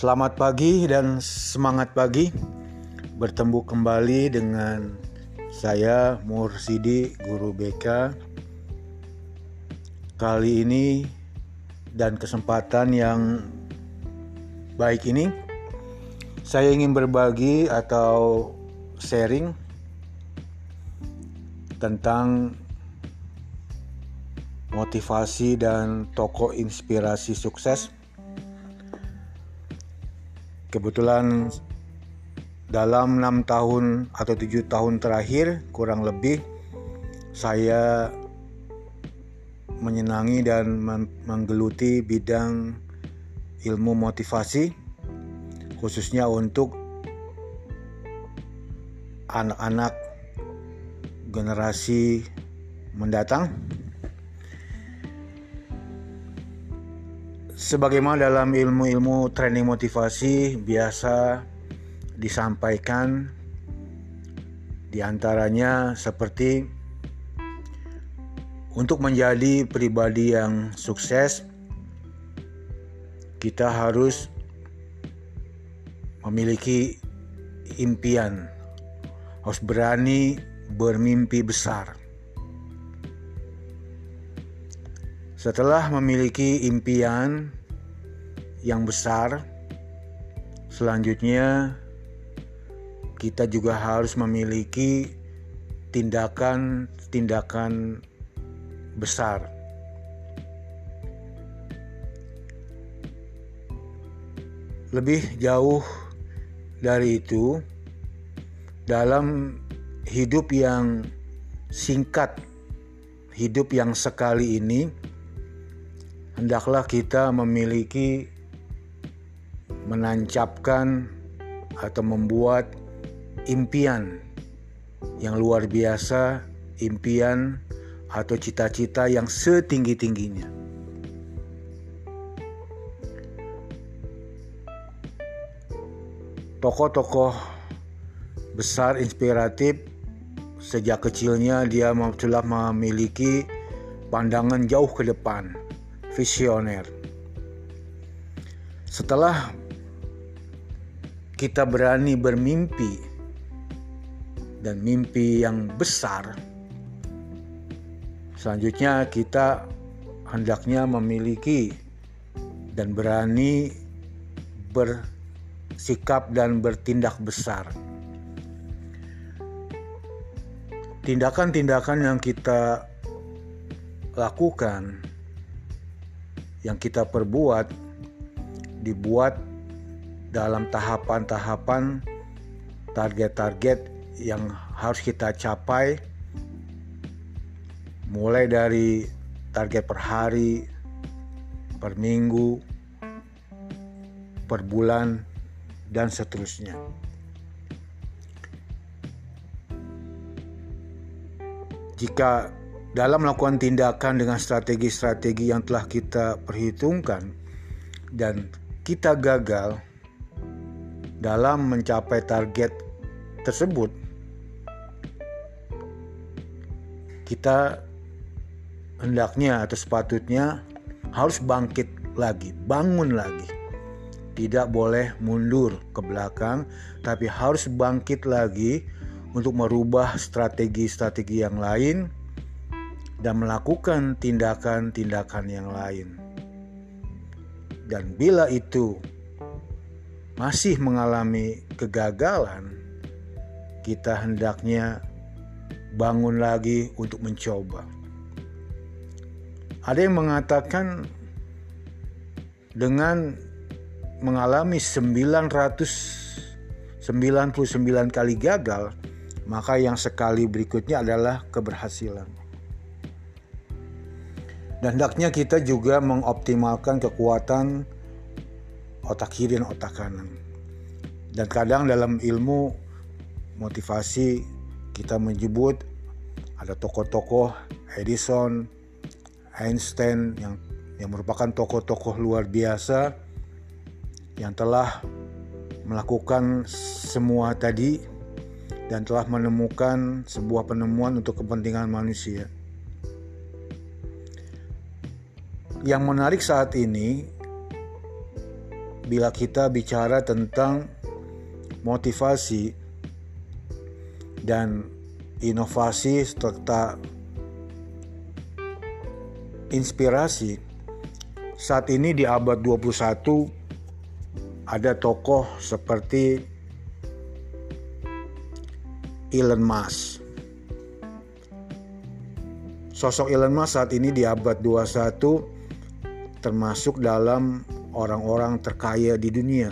Selamat pagi dan semangat pagi. Bertemu kembali dengan saya Mursidi Guru BK Kali ini dan kesempatan yang baik ini Saya ingin berbagi atau sharing Tentang motivasi dan tokoh inspirasi sukses Kebetulan dalam enam tahun atau tujuh tahun terakhir kurang lebih saya menyenangi dan menggeluti bidang ilmu motivasi khususnya untuk anak-anak generasi mendatang Sebagaimana dalam ilmu-ilmu training motivasi biasa disampaikan di antaranya seperti untuk menjadi pribadi yang sukses kita harus memiliki impian. Harus berani bermimpi besar. Setelah memiliki impian yang besar, selanjutnya kita juga harus memiliki tindakan-tindakan besar. Lebih jauh dari itu, dalam hidup yang singkat, hidup yang sekali ini, hendaklah kita memiliki menancapkan atau membuat impian yang luar biasa, impian atau cita-cita yang setinggi-tingginya. Tokoh-tokoh besar inspiratif sejak kecilnya dia telah memiliki pandangan jauh ke depan visioner. Setelah kita berani bermimpi dan mimpi yang besar, selanjutnya kita hendaknya memiliki dan berani bersikap dan bertindak besar. Tindakan-tindakan yang kita lakukan yang kita perbuat dibuat dalam tahapan-tahapan target-target yang harus kita capai mulai dari target per hari, per minggu, per bulan, dan seterusnya. Jika dalam melakukan tindakan dengan strategi-strategi yang telah kita perhitungkan dan kita gagal dalam mencapai target tersebut kita hendaknya atau sepatutnya harus bangkit lagi, bangun lagi. Tidak boleh mundur ke belakang, tapi harus bangkit lagi untuk merubah strategi-strategi yang lain dan melakukan tindakan-tindakan yang lain. Dan bila itu masih mengalami kegagalan, kita hendaknya bangun lagi untuk mencoba. Ada yang mengatakan dengan mengalami 999 kali gagal, maka yang sekali berikutnya adalah keberhasilan. Dan hendaknya kita juga mengoptimalkan kekuatan otak kiri dan otak kanan. Dan kadang dalam ilmu motivasi kita menyebut ada tokoh-tokoh Edison, Einstein yang yang merupakan tokoh-tokoh luar biasa yang telah melakukan semua tadi dan telah menemukan sebuah penemuan untuk kepentingan manusia. Yang menarik saat ini bila kita bicara tentang motivasi dan inovasi serta inspirasi saat ini di abad 21 ada tokoh seperti Elon Musk. Sosok Elon Musk saat ini di abad 21 termasuk dalam orang-orang terkaya di dunia.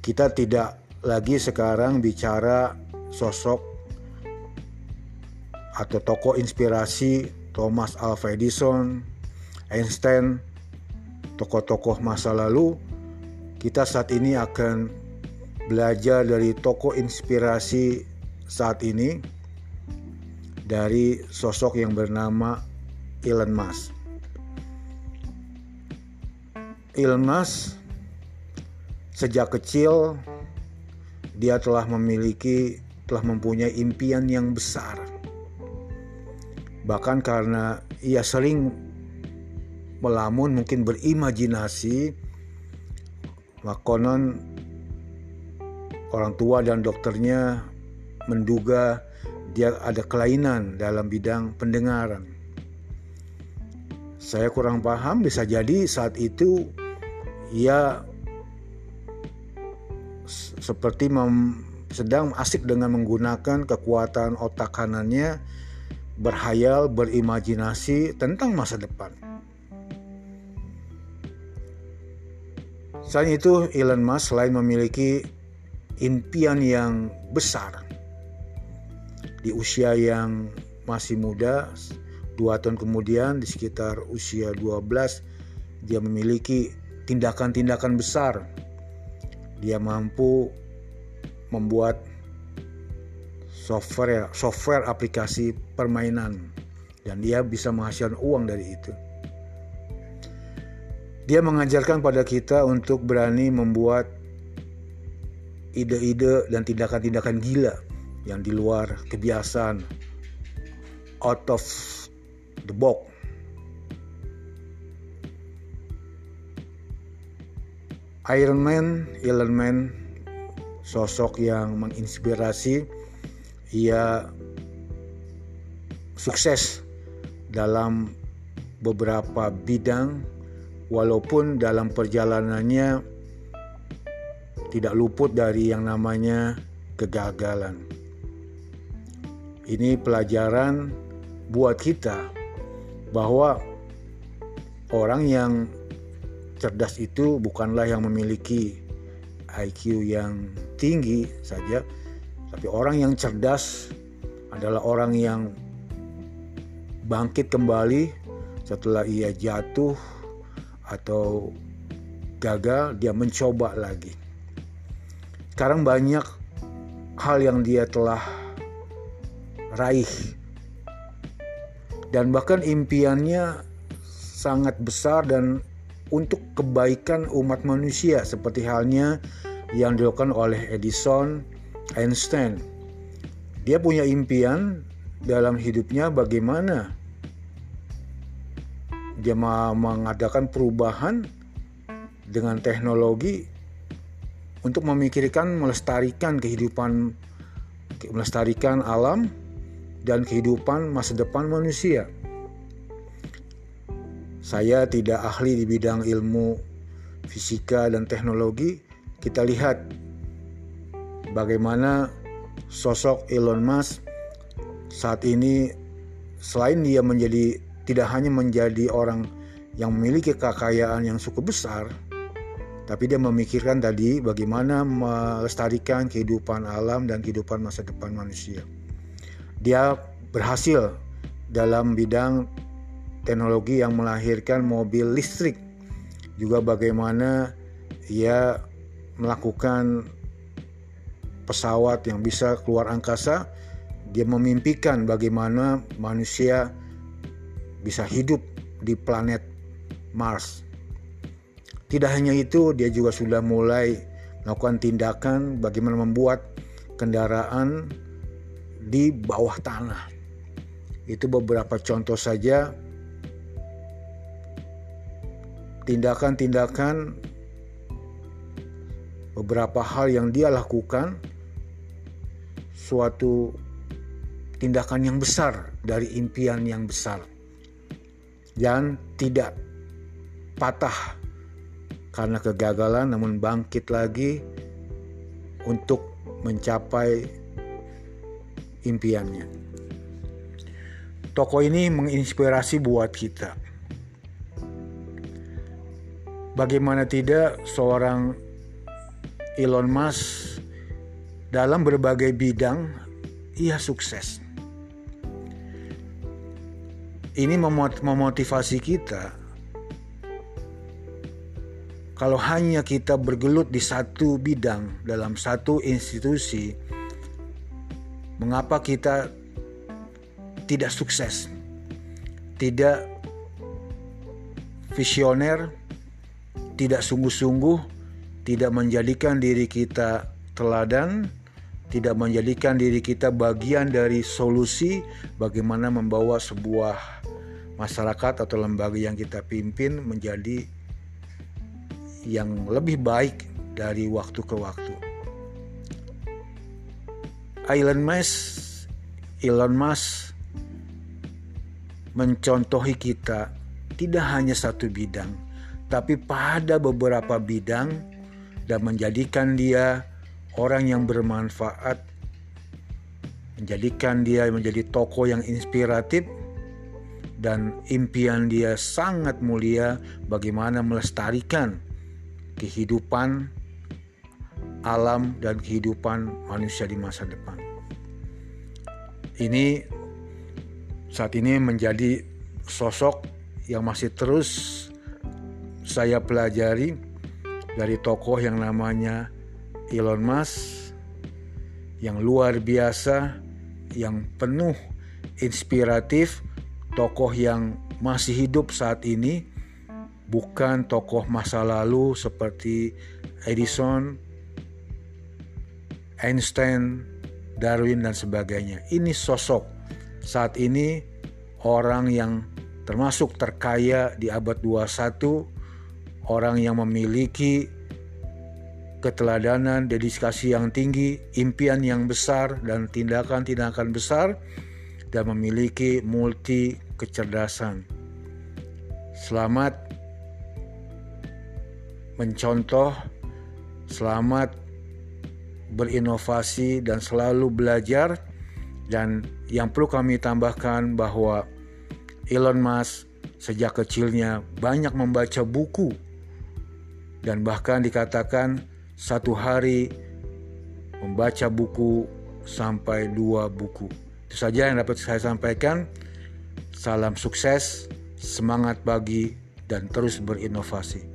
Kita tidak lagi sekarang bicara sosok atau tokoh inspirasi Thomas Alva Edison, Einstein, tokoh-tokoh masa lalu, kita saat ini akan belajar dari tokoh inspirasi saat ini dari sosok yang bernama Elon Musk. Musk sejak kecil dia telah memiliki telah mempunyai impian yang besar. Bahkan karena ia sering melamun mungkin berimajinasi konon orang tua dan dokternya menduga dia ada kelainan dalam bidang pendengaran. Saya kurang paham, bisa jadi saat itu ia seperti mem, sedang asik dengan menggunakan kekuatan otak kanannya berhayal, berimajinasi tentang masa depan. Selain itu, Elon Musk selain memiliki impian yang besar di usia yang masih muda, dua tahun kemudian di sekitar usia 12 dia memiliki tindakan-tindakan besar. Dia mampu membuat software software aplikasi permainan dan dia bisa menghasilkan uang dari itu. Dia mengajarkan pada kita untuk berani membuat ide-ide dan tindakan-tindakan gila yang di luar kebiasaan out of the box Iron Man, Elon Man, sosok yang menginspirasi. Ia sukses dalam beberapa bidang, walaupun dalam perjalanannya tidak luput dari yang namanya kegagalan. Ini pelajaran buat kita bahwa orang yang cerdas itu bukanlah yang memiliki IQ yang tinggi saja, tapi orang yang cerdas adalah orang yang bangkit kembali setelah ia jatuh atau gagal, dia mencoba lagi. Sekarang banyak hal yang dia telah raih dan bahkan impiannya sangat besar dan untuk kebaikan umat manusia seperti halnya yang dilakukan oleh Edison, Einstein. Dia punya impian dalam hidupnya bagaimana dia mengadakan perubahan dengan teknologi untuk memikirkan melestarikan kehidupan melestarikan alam dan kehidupan masa depan manusia. Saya tidak ahli di bidang ilmu fisika dan teknologi. Kita lihat bagaimana sosok Elon Musk saat ini selain dia menjadi tidak hanya menjadi orang yang memiliki kekayaan yang cukup besar, tapi dia memikirkan tadi bagaimana melestarikan kehidupan alam dan kehidupan masa depan manusia. Dia berhasil dalam bidang teknologi yang melahirkan mobil listrik. Juga bagaimana ia melakukan pesawat yang bisa keluar angkasa. Dia memimpikan bagaimana manusia bisa hidup di planet Mars. Tidak hanya itu, dia juga sudah mulai melakukan tindakan bagaimana membuat kendaraan di bawah tanah. Itu beberapa contoh saja tindakan-tindakan beberapa hal yang dia lakukan suatu tindakan yang besar dari impian yang besar dan tidak patah karena kegagalan namun bangkit lagi untuk mencapai impiannya. Toko ini menginspirasi buat kita. Bagaimana tidak seorang Elon Musk dalam berbagai bidang ia sukses. Ini memotivasi kita kalau hanya kita bergelut di satu bidang dalam satu institusi, mengapa kita tidak sukses, tidak visioner, tidak sungguh-sungguh, tidak menjadikan diri kita teladan, tidak menjadikan diri kita bagian dari solusi bagaimana membawa sebuah masyarakat atau lembaga yang kita pimpin menjadi yang lebih baik dari waktu ke waktu. Elon Musk, Elon Musk mencontohi kita tidak hanya satu bidang, tapi pada beberapa bidang dan menjadikan dia orang yang bermanfaat, menjadikan dia menjadi tokoh yang inspiratif dan impian dia sangat mulia bagaimana melestarikan kehidupan alam dan kehidupan manusia di masa depan. Ini saat ini menjadi sosok yang masih terus saya pelajari dari tokoh yang namanya Elon Musk yang luar biasa, yang penuh inspiratif, tokoh yang masih hidup saat ini bukan tokoh masa lalu seperti Edison, Einstein, Darwin dan sebagainya. Ini sosok saat ini orang yang termasuk terkaya di abad 21, orang yang memiliki keteladanan, dedikasi yang tinggi, impian yang besar dan tindakan-tindakan besar dan memiliki multi kecerdasan. Selamat mencontoh, selamat berinovasi dan selalu belajar dan yang perlu kami tambahkan bahwa Elon Musk sejak kecilnya banyak membaca buku dan bahkan dikatakan satu hari membaca buku sampai dua buku. Itu saja yang dapat saya sampaikan. Salam sukses, semangat pagi, dan terus berinovasi.